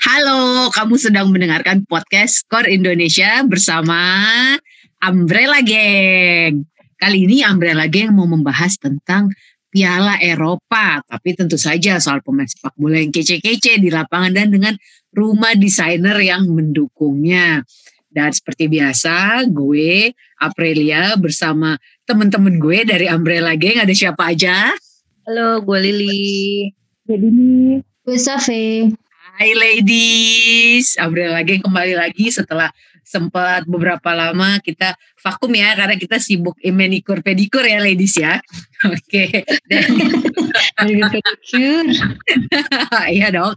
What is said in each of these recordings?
Halo, kamu sedang mendengarkan podcast Core Indonesia bersama Umbrella Gang. Kali ini Umbrella Gang mau membahas tentang Piala Eropa, tapi tentu saja soal pemain sepak bola yang kece-kece di lapangan dan dengan rumah desainer yang mendukungnya. Dan seperti biasa, gue Aprilia bersama temen-temen gue dari Umbrella Gang ada siapa aja? Halo, gue Lili. Jadi nih, gue Safe. Hai ladies, Umbrella Gang kembali lagi setelah sempat beberapa lama kita vakum ya karena kita sibuk menikur pedikur ya ladies ya. Oke. Okay. pedikur. Iya dong.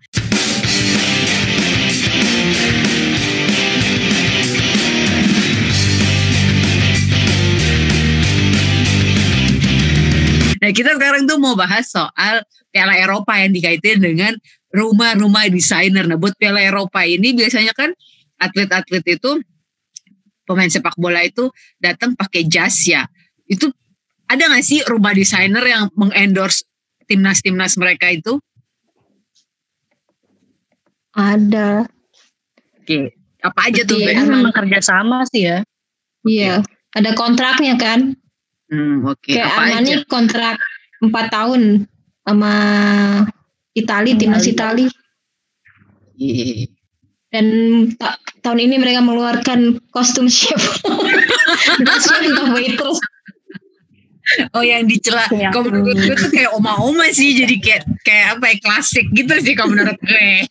Nah kita sekarang tuh mau bahas soal Piala Eropa yang dikaitin dengan rumah-rumah desainer. Nah buat Piala Eropa ini biasanya kan atlet-atlet itu pemain sepak bola itu datang pakai jas ya. Itu ada gak sih rumah desainer yang mengendorse timnas-timnas mereka itu? Ada. Oke, apa aja tuh? Iya, memang kerja sama sih ya. Iya, ada kontraknya kan. Hmm, oke. Kayak Apa aja? Kontrak 4 tahun sama Itali, timnas Itali. Iya. Dan ta- tahun ini mereka mengeluarkan kostum chef. Chef entah waitress. Oh yang dicela. Yang- Kalau menurut gue tuh kayak oma-oma sih, jadi kayak kayak apa ya klasik gitu sih kalau menurut gue.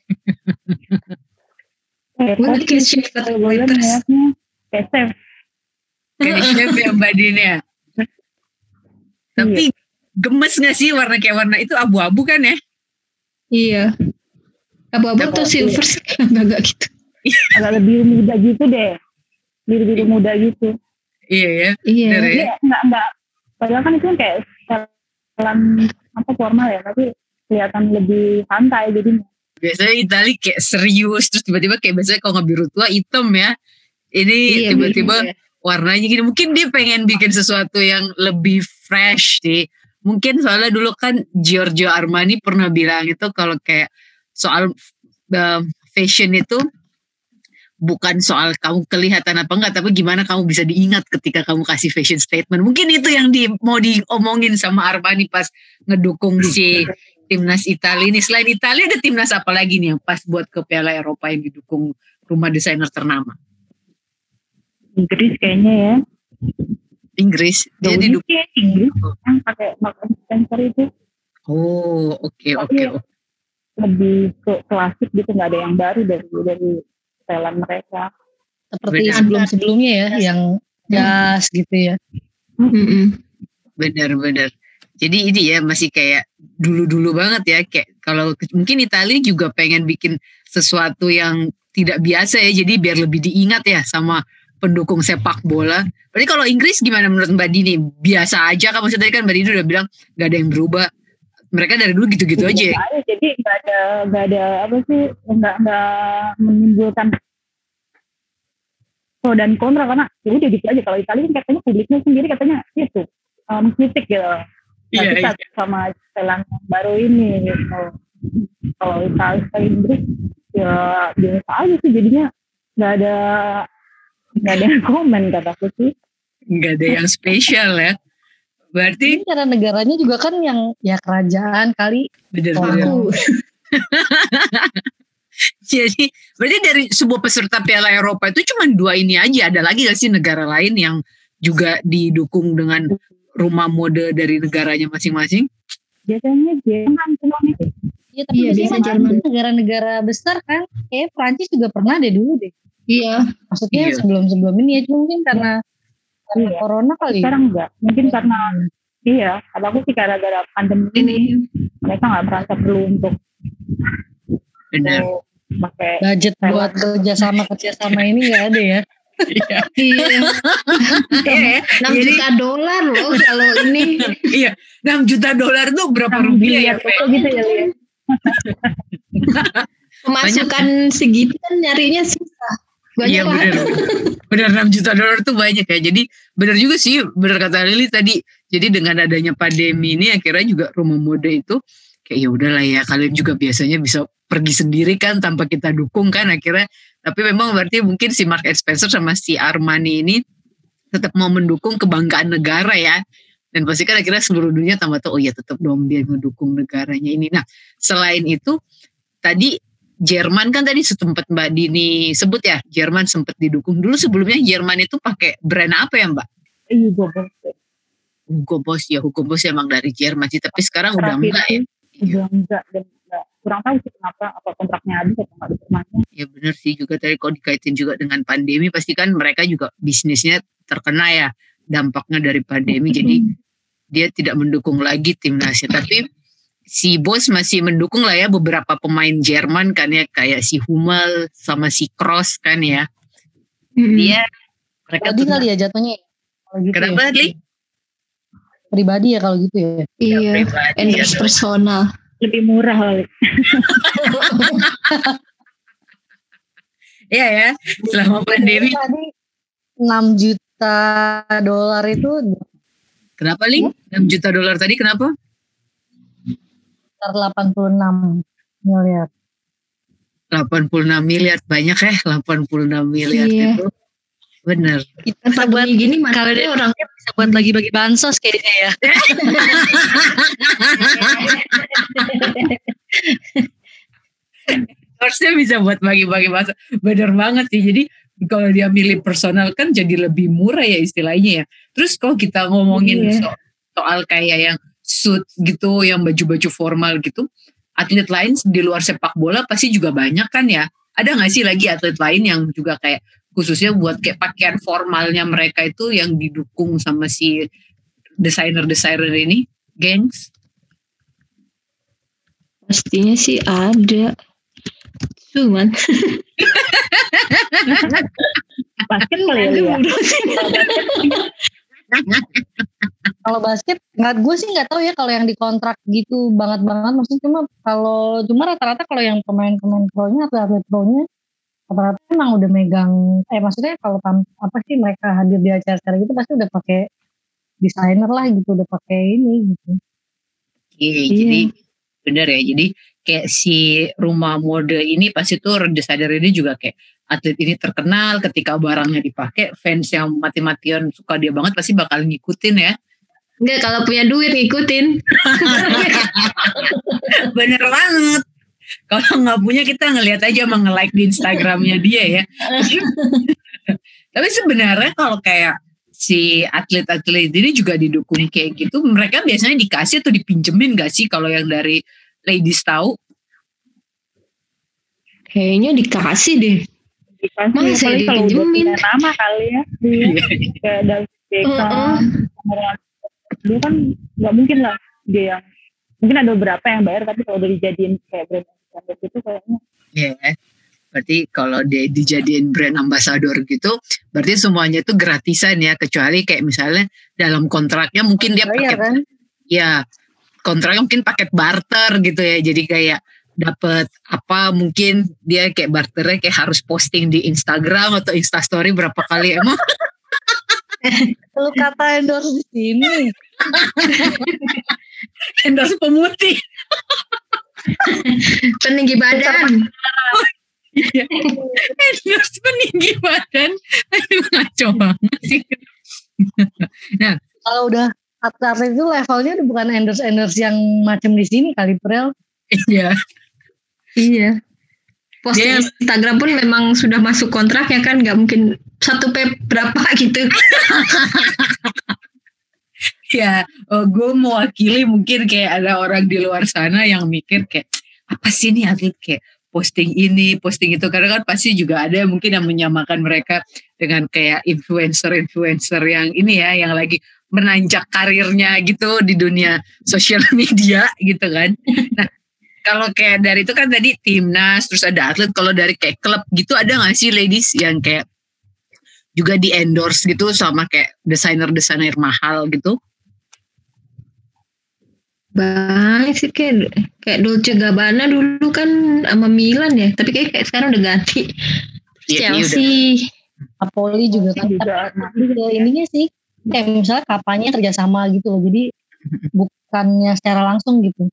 Mungkin pasti kayak chef atau gue waitress. niatnya kayak chef. Kayak chef yang badannya. Tapi gemes gak sih warna kayak warna itu abu-abu kan ya? Iya. Abu-abu atau silver sih? Enggak, enggak gitu. Agak lebih muda gitu deh. Biru-biru muda gitu. Iya ya. Iya. Bener ya. Dia enggak, enggak. Padahal kan itu kan kayak dalam apa formal ya, tapi kelihatan lebih santai jadinya. Biasanya Itali kayak serius terus tiba-tiba kayak biasanya kalau nggak biru tua hitam ya. Ini Iya, tiba-tiba iya. warnanya gini. Mungkin dia pengen bikin sesuatu yang lebih fresh sih. Mungkin soalnya dulu kan Giorgio Armani pernah bilang itu kalau kayak soal um, fashion itu bukan soal kamu kelihatan apa enggak, tapi gimana kamu bisa diingat ketika kamu kasih fashion statement. Mungkin itu yang di, mau diomongin sama Armani pas ngedukung si timnas Italia ini. Selain Italia ada timnas apa lagi nih yang pas buat ke Piala Eropa yang didukung rumah desainer ternama? Inggris kayaknya ya. Inggris. Dia kayak Inggris yang pakai and Spencer itu Oh, oke oke. Iya. oke. lebih ke klasik gitu, nggak ada yang baru dari dari setelan mereka. Seperti Beda. sebelum-sebelumnya ya, yang jas gitu ya. Mm-mm. Benar-benar. Jadi ini ya masih kayak dulu-dulu banget ya kayak kalau mungkin Italia juga pengen bikin sesuatu yang tidak biasa ya jadi biar lebih diingat ya sama pendukung sepak bola. Berarti kalau Inggris gimana menurut Mbak Dini? Biasa aja kan maksudnya tadi kan Mbak Dini udah bilang gak ada yang berubah. Mereka dari dulu gitu-gitu aja. ya? Aja, jadi nggak ada nggak ada apa sih nggak nggak menimbulkan pro dan kontra karena ya udah gitu aja kalau Italia kan katanya publiknya sendiri katanya itu um, kritik gitu nah, Iya, kita sama setelan yang baru ini gitu kalau Italia Inggris ya biasa aja sih jadinya nggak ada nggak ada yang komen kataku sih Nggak ada yang spesial ya. Berarti Ini cara negaranya juga kan yang ya kerajaan kali. bener-bener. Aku. Jadi berarti dari sebuah peserta Piala Eropa itu cuma dua ini aja. Ada lagi gak sih negara lain yang juga didukung dengan rumah mode dari negaranya masing-masing? biasanya Jerman cuma nih Ya, tapi Iya, biasanya biasa Jerman. negara-negara besar kan. Kayak Prancis juga pernah deh dulu deh. Iya. Maksudnya Iya. sebelum-sebelum ini ya. Cuma mungkin karena, karena Iya. corona kali. sekarang enggak mungkin karena iya kalau aku sih gara-gara pandemi ini mereka nggak merasa perlu untuk Benar. pakai Budget buat kerjasama kerjasama ini nggak ada ya. Iya. Iya. Iya ya. 6 Jadi- juta dolar loh kalau ini. Iya. 6 juta dolar tuh berapa rupiah ya? gitu ya? Pemasukan segitu kan nyarinya susah. Banyak Iya benar. Benar 6 juta dolar tuh banyak ya. Jadi benar juga sih benar kata Lili tadi. Jadi dengan adanya pandemi ini akhirnya juga rumah mode itu kayak ya udahlah ya kalian juga biasanya bisa pergi sendiri kan tanpa kita dukung kan akhirnya tapi memang berarti mungkin si Mark Spencer sama si Armani ini tetap mau mendukung kebanggaan negara ya dan pasti kan akhirnya seluruh dunia tambah tuh oh ya tetap dong dia mendukung negaranya ini nah selain itu tadi Jerman kan tadi sempat Mbak Dini sebut ya Jerman sempat didukung. Dulu sebelumnya Jerman itu pakai brand apa ya Mbak? Iya, gue Hugo Boss ya Hugo Boss emang dari Jerman sih tapi sekarang udah enggak ya. Udah enggak dan enggak. Kurang tahu sih kenapa apa kontraknya habis atau enggak diterusnya. ya benar sih juga tadi kalau dikaitin juga dengan pandemi pasti kan mereka juga bisnisnya terkena ya dampaknya dari pandemi. Jadi dia tidak mendukung lagi timnasnya. Tapi si Bos masih mendukung lah ya beberapa pemain Jerman kan ya kayak si Hummel sama si Kroos kan ya Mm-mm. dia mereka Pribadi tuh kali ya jatuhnya. ya, gitu kenapa ya. Li? Pribadi ya kalau gitu ya. Iya. Pribadi ya. Endorse personal. Lebih murah kali. Iya ya selama pandemi Tadi 6 juta dolar itu kenapa Li? 6 juta dolar tadi kenapa? Sekitar 86 miliar. 86 miliar banyak ya 86 miliar Iya. itu bener Kita bisa buat gini mana kalau dia orang bisa buat lagi bagi bansos kayaknya ya. harusnya bisa buat bagi-bagi masa bener banget sih jadi kalau dia milih personal kan jadi lebih murah ya istilahnya ya terus kalau kita ngomongin Iya. so- soal kayak yang suit gitu yang baju-baju formal gitu. Atlet lain di luar sepak bola pasti juga banyak kan ya. Ada nggak sih lagi atlet lain yang juga kayak khususnya buat kayak pakaian formalnya mereka itu yang didukung sama si desainer-desainer ini gengs? Pastinya sih ada. Cuman. Basket kali ya. Kalau basket nggak gue sih nggak tahu ya kalau yang dikontrak gitu banget banget maksudnya cuma kalau cuma rata-rata kalau yang pemain-pemain pro-nya atau atlet pro-nya rata-rata emang udah megang eh maksudnya kalau apa sih mereka hadir di acara-acara gitu pasti udah pakai desainer lah gitu udah pakai ini gitu. Iya, Iya. jadi bener ya. Jadi kayak si rumah mode ini pasti tuh desainer ini juga kayak atlet ini terkenal ketika barangnya dipakai fans yang mati-matian suka dia banget pasti bakal ngikutin ya. Enggak kalau punya duit ngikutin. Bener banget. Kalau nggak punya kita ngelihat aja sama nge-like di Instagramnya dia ya. Tapi sebenarnya kalau kayak si atlet-atlet ini juga didukung kayak gitu, mereka biasanya dikasih atau dipinjemin gak sih kalau yang dari ladies tahu? Kayaknya dikasih deh. Dikasih Masa apalagi kalau udah punya nama kali ya. Iya. Kayak David Beckham. Dulu kan nggak mungkin lah dia yang mungkin ada beberapa yang bayar tapi kalau udah dijadiin kayak brand ambassador gitu kayaknya Iya. Berarti kalau dia dijadiin brand ambassador gitu, berarti semuanya itu gratisan ya, kecuali kayak misalnya dalam kontraknya mungkin dia Oh iya pakai kan? ya kontraknya mungkin paket barter gitu ya. Jadi kayak dapat apa mungkin dia kayak barternya kayak harus posting di Instagram atau Instastory berapa kali emang Lu kata endorse di sini. endorse pemutih. Peninggi badan. Iya. endorse peninggi badan. Aduh ngaco banget sih. Kalau udah atlet itu levelnya bukan endorse endorse yang macam di sini kali Prel. Iya. Iya. Posting Dia- Instagram pun memang sudah masuk kontrak ya kan nggak mungkin satu p berapa gitu. ya oh, gue mewakili mungkin kayak ada orang di luar sana yang mikir kayak apa sih ini atlet kayak posting ini posting itu karena kan pasti juga ada mungkin yang menyamakan mereka dengan kayak influencer-influencer yang ini ya yang lagi menanjak karirnya gitu di dunia sosial media gitu kan nah kalau kayak dari itu kan tadi timnas terus ada atlet kalau dari kayak klub gitu ada nggak sih ladies yang kayak juga di endorse gitu sama kayak desainer-desainer mahal gitu Banyak sih kayak kayak Dolce Gabbana dulu kan sama Milan ya, tapi kayak, kayak sekarang udah ganti. Terus Iya, iya, Chelsea. Napoli juga kan. juga Tapi ininya sih kayak misalnya kapalnya kerjasama gitu loh. Jadi bukannya secara langsung gitu.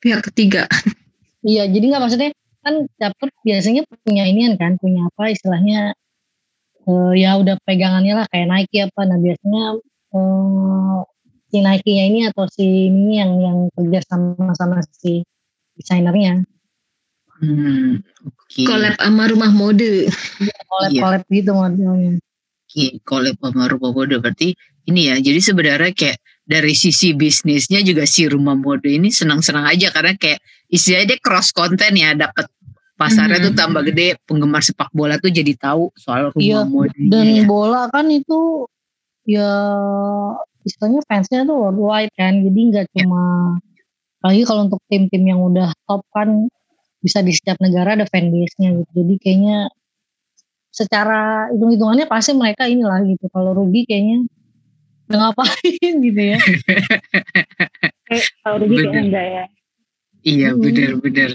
Pihak ketiga. Iya, jadi nggak maksudnya kan dapet biasanya punya inian kan, punya apa istilahnya eh, ya udah pegangannya lah kayak Nike apa. Nah biasanya eh, si Nike-nya ini atau si ini yang yang kerja sama sama si desainernya Hmm, oke. Collab sama rumah mode. collab-collab gitu modelnya. Oke, collab sama rumah mode berarti ini ya. Jadi sebenarnya kayak dari sisi bisnisnya juga si rumah mode ini senang-senang aja karena kayak istilahnya dia cross content ya dapat pasarnya Mhm. tuh tambah gede penggemar sepak bola tuh jadi tahu soal rumah Iya, mode Dan ya. bola kan itu ya istilahnya fansnya tuh worldwide kan, jadi nggak Ya. cuma apalagi kalau untuk tim-tim yang udah top kan bisa di setiap negara ada fanbase-nya gitu. Jadi kayaknya secara hitung-hitungannya pasti mereka inilah gitu. Kalau rugi kayaknya ngapain gitu ya. Kalau Bener. kayaknya enggak ya. Iya Hmm. benar-benar.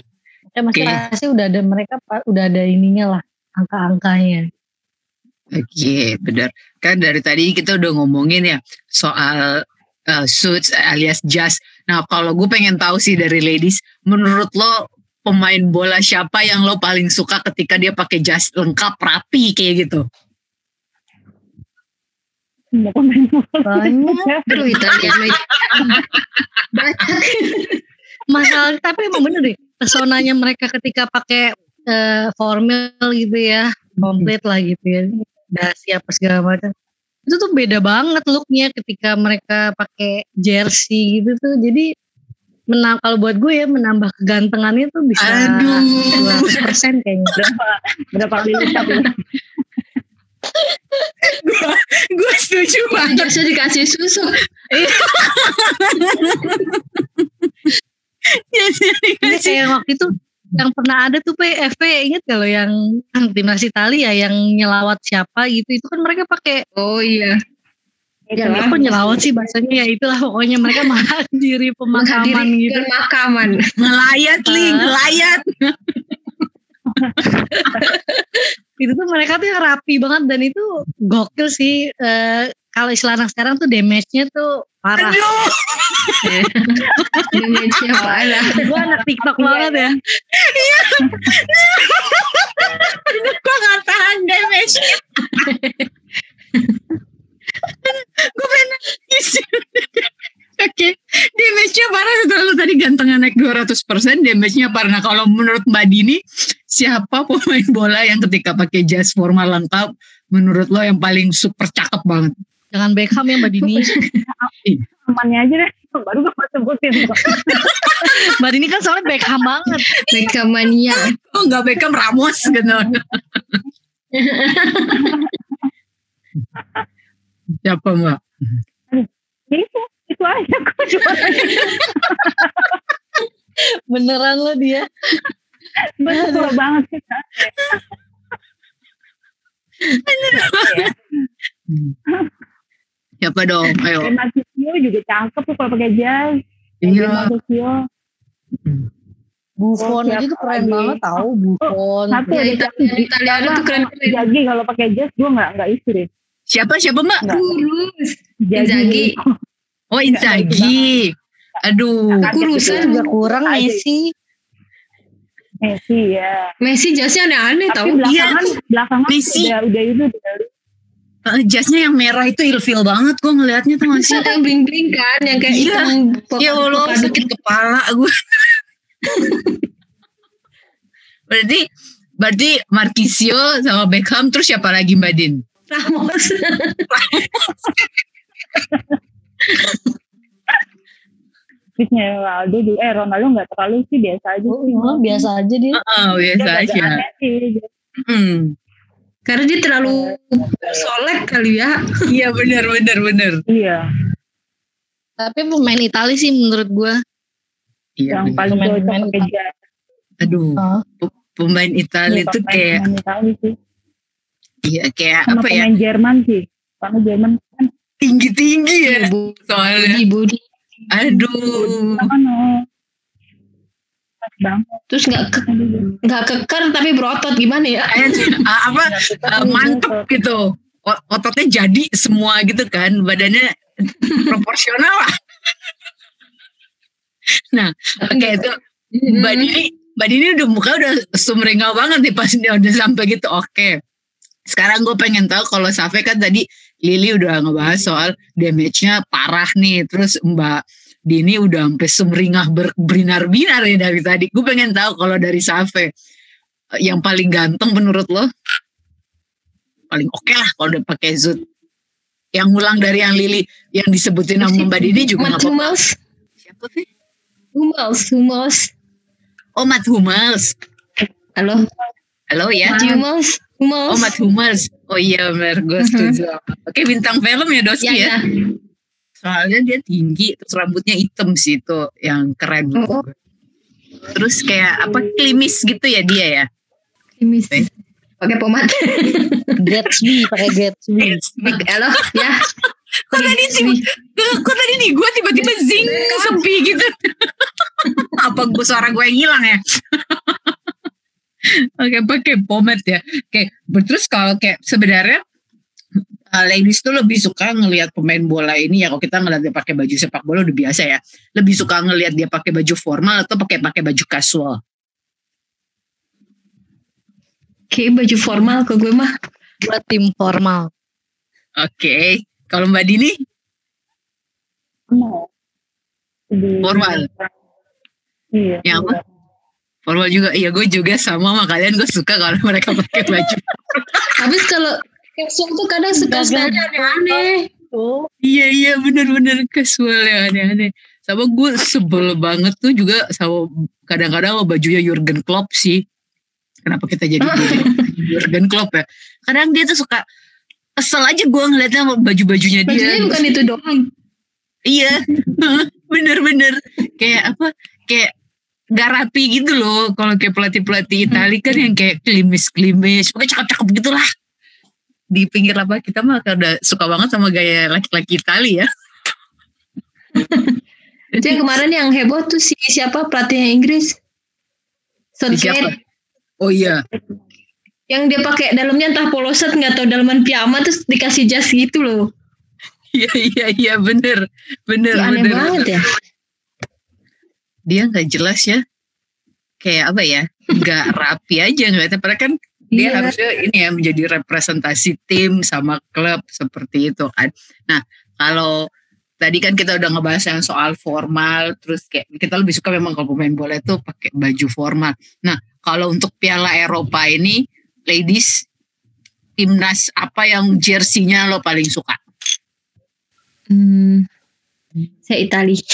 Kayak masih Oke. pasti udah ada mereka udah ada ininya lah angka-angkanya. Oke, benar. Kan dari tadi kita udah ngomongin ya soal uh, suits alias jas. Nah, kalau gue pengen tahu sih dari ladies, menurut lo pemain bola siapa yang lo paling suka ketika dia pakai jas lengkap rapi kayak gitu? Pemain bola. Banyak. Banyak. masalah tapi emang bener deh pesonanya mereka ketika pakai eh, formal gitu ya komplit lah gitu ya dasi apa segala macam itu tuh beda banget looknya ketika mereka pakai jersey gitu tuh jadi menang kalau buat gue ya menambah kegantengannya tuh bisa Aduh. 200% kayaknya Berapa, berapa kali lipat ya. gue setuju banget. Jasnya dikasih susu. Ini kayak waktu itu yang pernah ada tuh PFP inget kalau yang timnas Italia yang nyelawat siapa gitu itu kan mereka pakai Oh iya. Itulah. apa nyelawat sih bahasanya ya itulah pokoknya mereka menghadiri pemakaman Menghadiri gitu pemakaman. Ngelayat li, Ah. ngelayat. itu tuh mereka tuh yang rapi banget dan itu gokil sih Eh, kalau istilah anak sekarang tuh damage-nya tuh parah. Damage-nya parah. gue anak tiktok banget ya Gue gak tahan damage. gue pengen. Oke, damage-nya parah setelah lu tadi gantengnya naik 200%, damage-nya parah. Nah kalau menurut Mbak Dini, siapa pemain bola yang ketika pakai jas formal lengkap, menurut lo yang paling super cakep banget? jangan Beckham ya mbak Dini Temannya aja deh. Baru gue sebutin. mbak Dini kan soalnya Beckham banget Megamania. Oh nggak Beckham, Ramos gitu. siapa Mbak? Ya cuma beneran lo dia gue suka banget sih. Siapa dong? Ayo. Marquisio juga cakep tuh kalau pakai jas. Iya. Marquisio. Buffon Oh, aja tuh keren lagi? banget tahu Buffon Satu Ya, ada Ita- Italiano tuh keren-keren. Jagi kalau pakai jas gue nggak nggak isu deh. Siapa siapa Mbak? Kurus. Jagi. Inzaghi. Oh Inzaghi. Aduh. Kaget Kurusan juga kurang. Messi Messi ya. Messi jasnya aneh-aneh Tapi tau. belakangan belakangan Messi. udah udah itu udah Eh, jasnya yang merah itu ilfil banget gue ngelihatnya tuh masih. yang bling-bling kan, yang kayak Iya. hitam Ya Allah sakit kepala gue. berarti berarti Marquisio sama Beckham terus siapa lagi Mbak Din? Ramos. Fitnya Ronaldo juga, eh Ronaldo nggak terlalu sih biasa aja Oh, sih. malah biasa aja dia Oh Dia biasa agak aja. aneh sih. Hmm. Karena dia terlalu solek kali ya. Iya benar benar benar. Iya, tapi pemain Italia sih menurut gue Iya. yang benar. paling Pemain- pemain jas. Aduh Oh. pemain Italia Iya, itu pemain- kayak pemain Italia sih. iya kayak Sama apa ya pemain Jerman sih. Karena Jerman kan tinggi tinggi ya soalnya. Budi Budi. Aduh. Terus nggak ke- nggak keker tapi berotot gimana ya? Ah, apa eh, mantep gitu. Ototnya jadi semua gitu kan, badannya proporsional lah. nah oke itu Mbak Dini, Mbak Dini udah muka udah sumringah banget nih pas dia udah sampai gitu. Oke. Sekarang gue pengen tahu kalau Safe kan tadi Lili udah ngebahas soal damage-nya parah nih. Terus Mbak Dini udah sampai sumringah ber- berbinar-binar ya dari tadi. Gue pengen tahu kalau dari Safe yang paling ganteng menurut lo? Paling oke lah kalau udah pakai Zoot. Yang ngulang dari yang Lili yang disebutin sama Mbak Dini juga Mat nggak apa-apa. Siapa sih? Hummels, Hummels. Oh Matt Hummels. Halo, Halo ya. Mat Hummels, Hummels. Oh, Matt Hummels. Oh iya, benar. Gue setuju. Oke, bintang film ya Doski Ya, ya. ya. Soalnya dia tinggi, terus rambutnya hitam sih itu yang keren. Oh. Terus kayak apa klimis gitu ya dia ya. Klimis. Pakai pomade. Gatsby pakai Gatsby. Halo, ya. Kok tadi tiba, kok tadi nih gue tiba-tiba zing sepi gitu. apa gue suara gue yang hilang ya? Oke, pakai pomade ya. Oke, terus kalau kayak sebenarnya uh, ladies tuh lebih suka ngelihat pemain bola ini ya kalau kita ngeliat dia pakai baju sepak bola udah biasa ya. Lebih suka ngelihat dia pakai baju formal atau pakai pakai baju casual. Kayak baju formal ke gue mah. Buat tim formal. Oke, kalau Mbak Dini Formal. Formal. Iya. Yang apa? Iya. formal juga. Iya, gue juga sama sama kalian. Gue suka kalau mereka pakai baju. Habis kalau casual tuh kadang suka Gagal. style aneh-aneh. Tuh. iya iya bener-bener casual yang aneh-aneh. Sama gue sebel banget tuh juga sama kadang-kadang sama bajunya Jurgen Klopp sih. Kenapa kita jadi Jurgen Klopp ya? Kadang dia tuh suka kesel aja gue ngeliatnya sama baju-bajunya dia. Bajunya bukan itu doang. Iya, bener-bener kayak apa? Kayak gak rapi gitu loh. Kalau kayak pelatih-pelatih Itali kan yang kayak klimis-klimis, pokoknya cakep-cakep gitulah. Di pinggir lapangan kita mah udah suka banget sama gaya laki-laki Itali ya. Itu yang kemarin yang heboh tuh si siapa pelatihnya Inggris? Southgate. Oh iya, Yang dia pakai dalamnya entah poloset nggak tahu dalaman piyama terus dikasih jas gitu loh. iya iya iya bener, bener Kayak aneh bener. banget ya. Dia nggak jelas ya, kayak apa ya? Nggak rapi aja ngeliatnya. Padahal kan dia Iya. harusnya ini ya menjadi representasi tim sama klub seperti itu kan. Nah kalau tadi kan kita udah ngebahas yang soal formal, terus kayak kita lebih suka memang kalau pemain bola itu pakai baju formal. Nah kalau untuk Piala Eropa ini, ladies timnas apa yang jersinya lo paling suka? Hmm, saya Itali.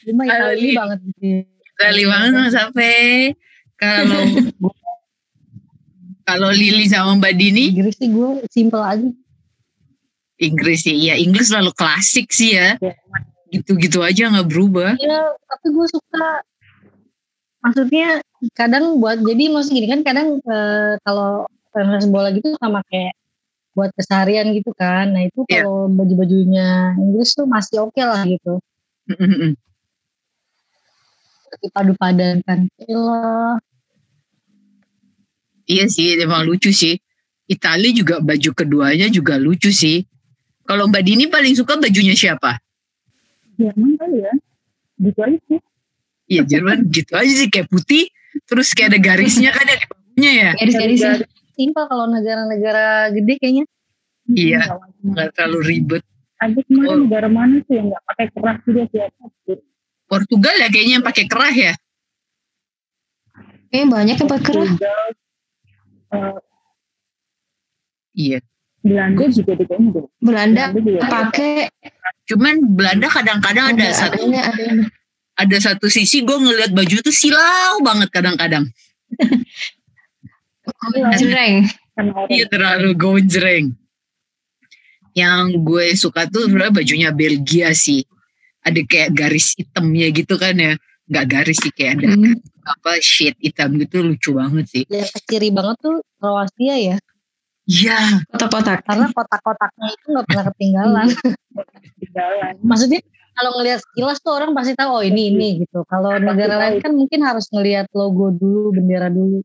Dia mah Itali Ali. banget gitu. Itali banget sampai kalau kalau Lili sama Mbak Dini Inggris sih gue simple aja. Inggris sih, iya Inggris selalu klasik sih ya. Iya. Gitu-gitu aja nggak berubah. Iya, tapi gue suka maksudnya kadang buat jadi maksud gini kan kadang eh, kalau fans bola gitu sama kayak buat keseharian gitu kan. Nah itu Iya. kalau baju-bajunya Inggris tuh masih oke lah gitu. Mm-mm. Dipadu padankan. Elah. Iya sih, emang lucu sih. Itali juga baju keduanya juga lucu sih. Kalau Mbak Dini paling suka bajunya siapa? Jerman kali ya. Gitu aja sih. Iya Jerman gitu aja sih kayak putih, terus kayak ada garisnya kan ya di bajunya ya. Garis-garisnya. Simpel kalau negara-negara gede kayaknya. Iya. Nggak wajib. Nggak terlalu ribet. Ada kemarin Oh. negara mana sih yang nggak pakai keras juga siapa sih? Portugal ya kayaknya yang pakai kerah ya. Eh banyak yang pakai kerah. Eh, Iya. Belanda juga deh kayaknya deh. Belanda juga ada. pakai Cuman Belanda kadang-kadang ada satu adanya ada yang ada satu sisi gue ngelihat baju tuh silau banget kadang-kadang. jreng. Karena orang Iya terlalu gonjreng. Yang gue suka tuh sebenarnya bajunya Belgia sih. Ada kayak garis hitamnya gitu kan ya. Nggak garis sih kayak ada Hmm. apa shade hitam gitu lucu banget sih. Yang kiri banget tuh Kroasia ya. Iya, Kotak-kotak. Karena kotak-kotaknya itu nggak pernah ketinggalan. jalan. Maksudnya kalau ngelihat sekilas tuh orang pasti tahu oh ini ini gitu. Kalau negara lain kan mungkin harus ngelihat logo dulu, bendera dulu.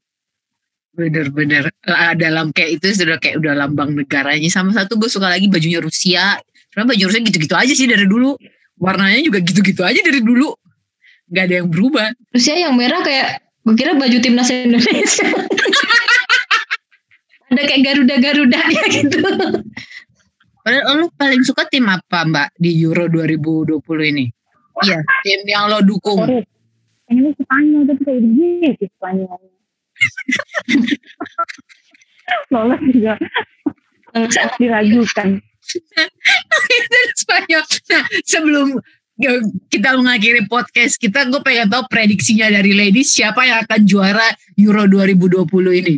Bener-bener Ah, dalam kayak itu sudah kayak udah lambang negaranya. Sama satu gue suka lagi bajunya Rusia. Karena baju Rusia gitu-gitu aja sih dari dulu. Warnanya juga gitu-gitu aja dari dulu. Gak ada yang berubah. Terus ya yang merah kayak gue kira baju timnas Indonesia. Ada kayak Garuda-Garuda ya gitu. Padahal lo paling suka tim apa mbak di Euro 2020 ini? Iya, tim yang lo dukung. Ini Spanyol tapi kayak begini Spanyol. Lolos juga diragukan. Dan Spanyol. Nah, sebelum kita mengakhiri podcast kita, gue pengen tahu prediksinya dari ladies siapa yang akan juara Euro 2020 ini.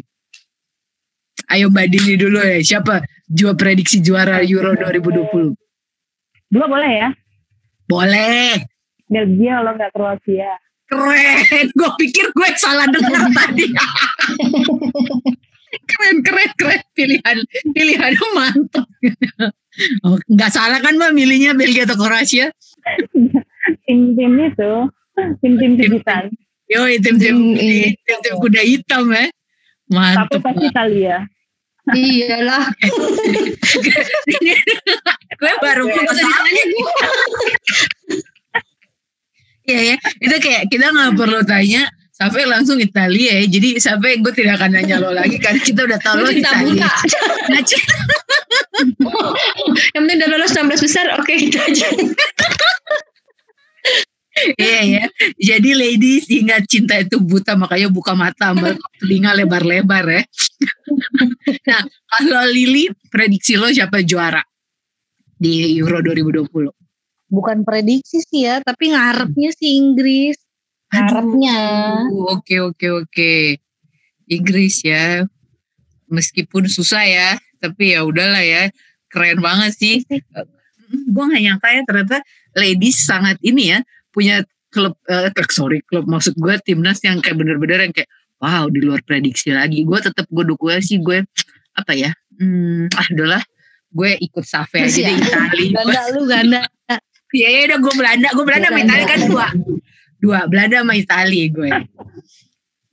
Ayo Mbak Dini dulu ya, siapa juara prediksi juara Euro 2020? Dua boleh ya? Boleh. Belgia kalau nggak Kroasia. Keren, gue pikir gue salah dengar tadi. keren, keren, keren. Pilihan, pilihannya mantap. Oh, nggak salah kan mbak milihnya Belgia atau Kroasia? Tim-tim itu, tim-tim digital. Yo, tim-tim tim-tim kuda hitam ya. Tapi Mantap. pasti Italia. Iyalah. gue baru gue Iya ya, itu kayak kita nggak perlu tanya sampai langsung Italia ya. Jadi sampai gue tidak akan nanya lo lagi karena kita udah tahu lo Italia. Nah, c- Yang penting udah lolos 16 besar, oke gitu aja. Iya ya. Jadi ladies ingat cinta itu buta makanya buka mata sama telinga lebar-lebar ya. nah, kalau Lili prediksi lo siapa juara di Euro 2020? Bukan prediksi sih ya, tapi ngarepnya sih Inggris. Ngarepnya. Oke oke oke. Inggris ya. Meskipun susah ya, tapi ya udahlah ya. Keren banget sih. Gue gak nyangka ya ternyata ladies sangat ini ya punya klub eh sorry klub maksud gue timnas yang kayak bener-bener yang kayak wow di luar prediksi lagi. Gue tetap gue dukungnya sih gue apa ya? Hmm, ah udahlah gue ikut Save aja Masih deh. Itali. Ganda lu ganda. Iya ya udah gue Belanda, gue Belanda sama. Italia kan dua, dua Belanda sama Italia gue.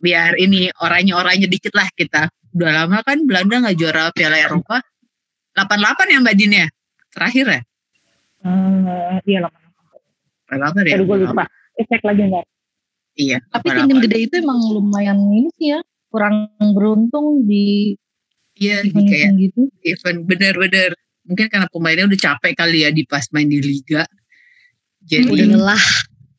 Biar ini orangnya-orangnya dikit lah kita. Udah lama kan Belanda nggak juara Piala Eropa. 88 ya Mbak Din ya? Terakhir ya? Eh, iya lah. 88 ya? Aduh gue lupa. Eh, cek lagi nggak? Iya. Tapi 88. tim gede itu emang lumayan ini sih ya. Kurang beruntung di Iya, di kayak gitu. event bener-bener. Mungkin karena pemainnya udah capek kali ya di pas main di Liga. Jadi Udah lelah.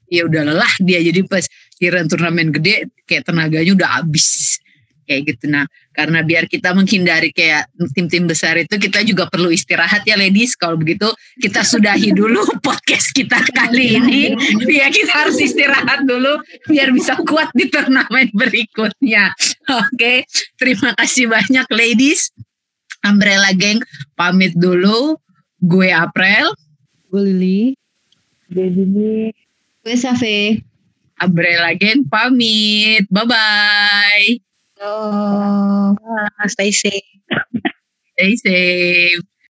ya udah lelah dia. Jadi pas kira turnamen gede kayak tenaganya udah habis. Kayak gitu. Nah karena biar kita menghindari kayak tim-tim besar itu kita juga perlu istirahat ya ladies. Kalau begitu kita sudahi dulu podcast kita kali ini. ya kita harus istirahat dulu biar bisa kuat di turnamen berikutnya. Oke terima kasih banyak ladies. Umbrella Gang pamit dulu. Gue April. Gue Lili. Jadi Gue Safe. Umbrella Gang pamit bye bye Oh. Stay safe. stay safe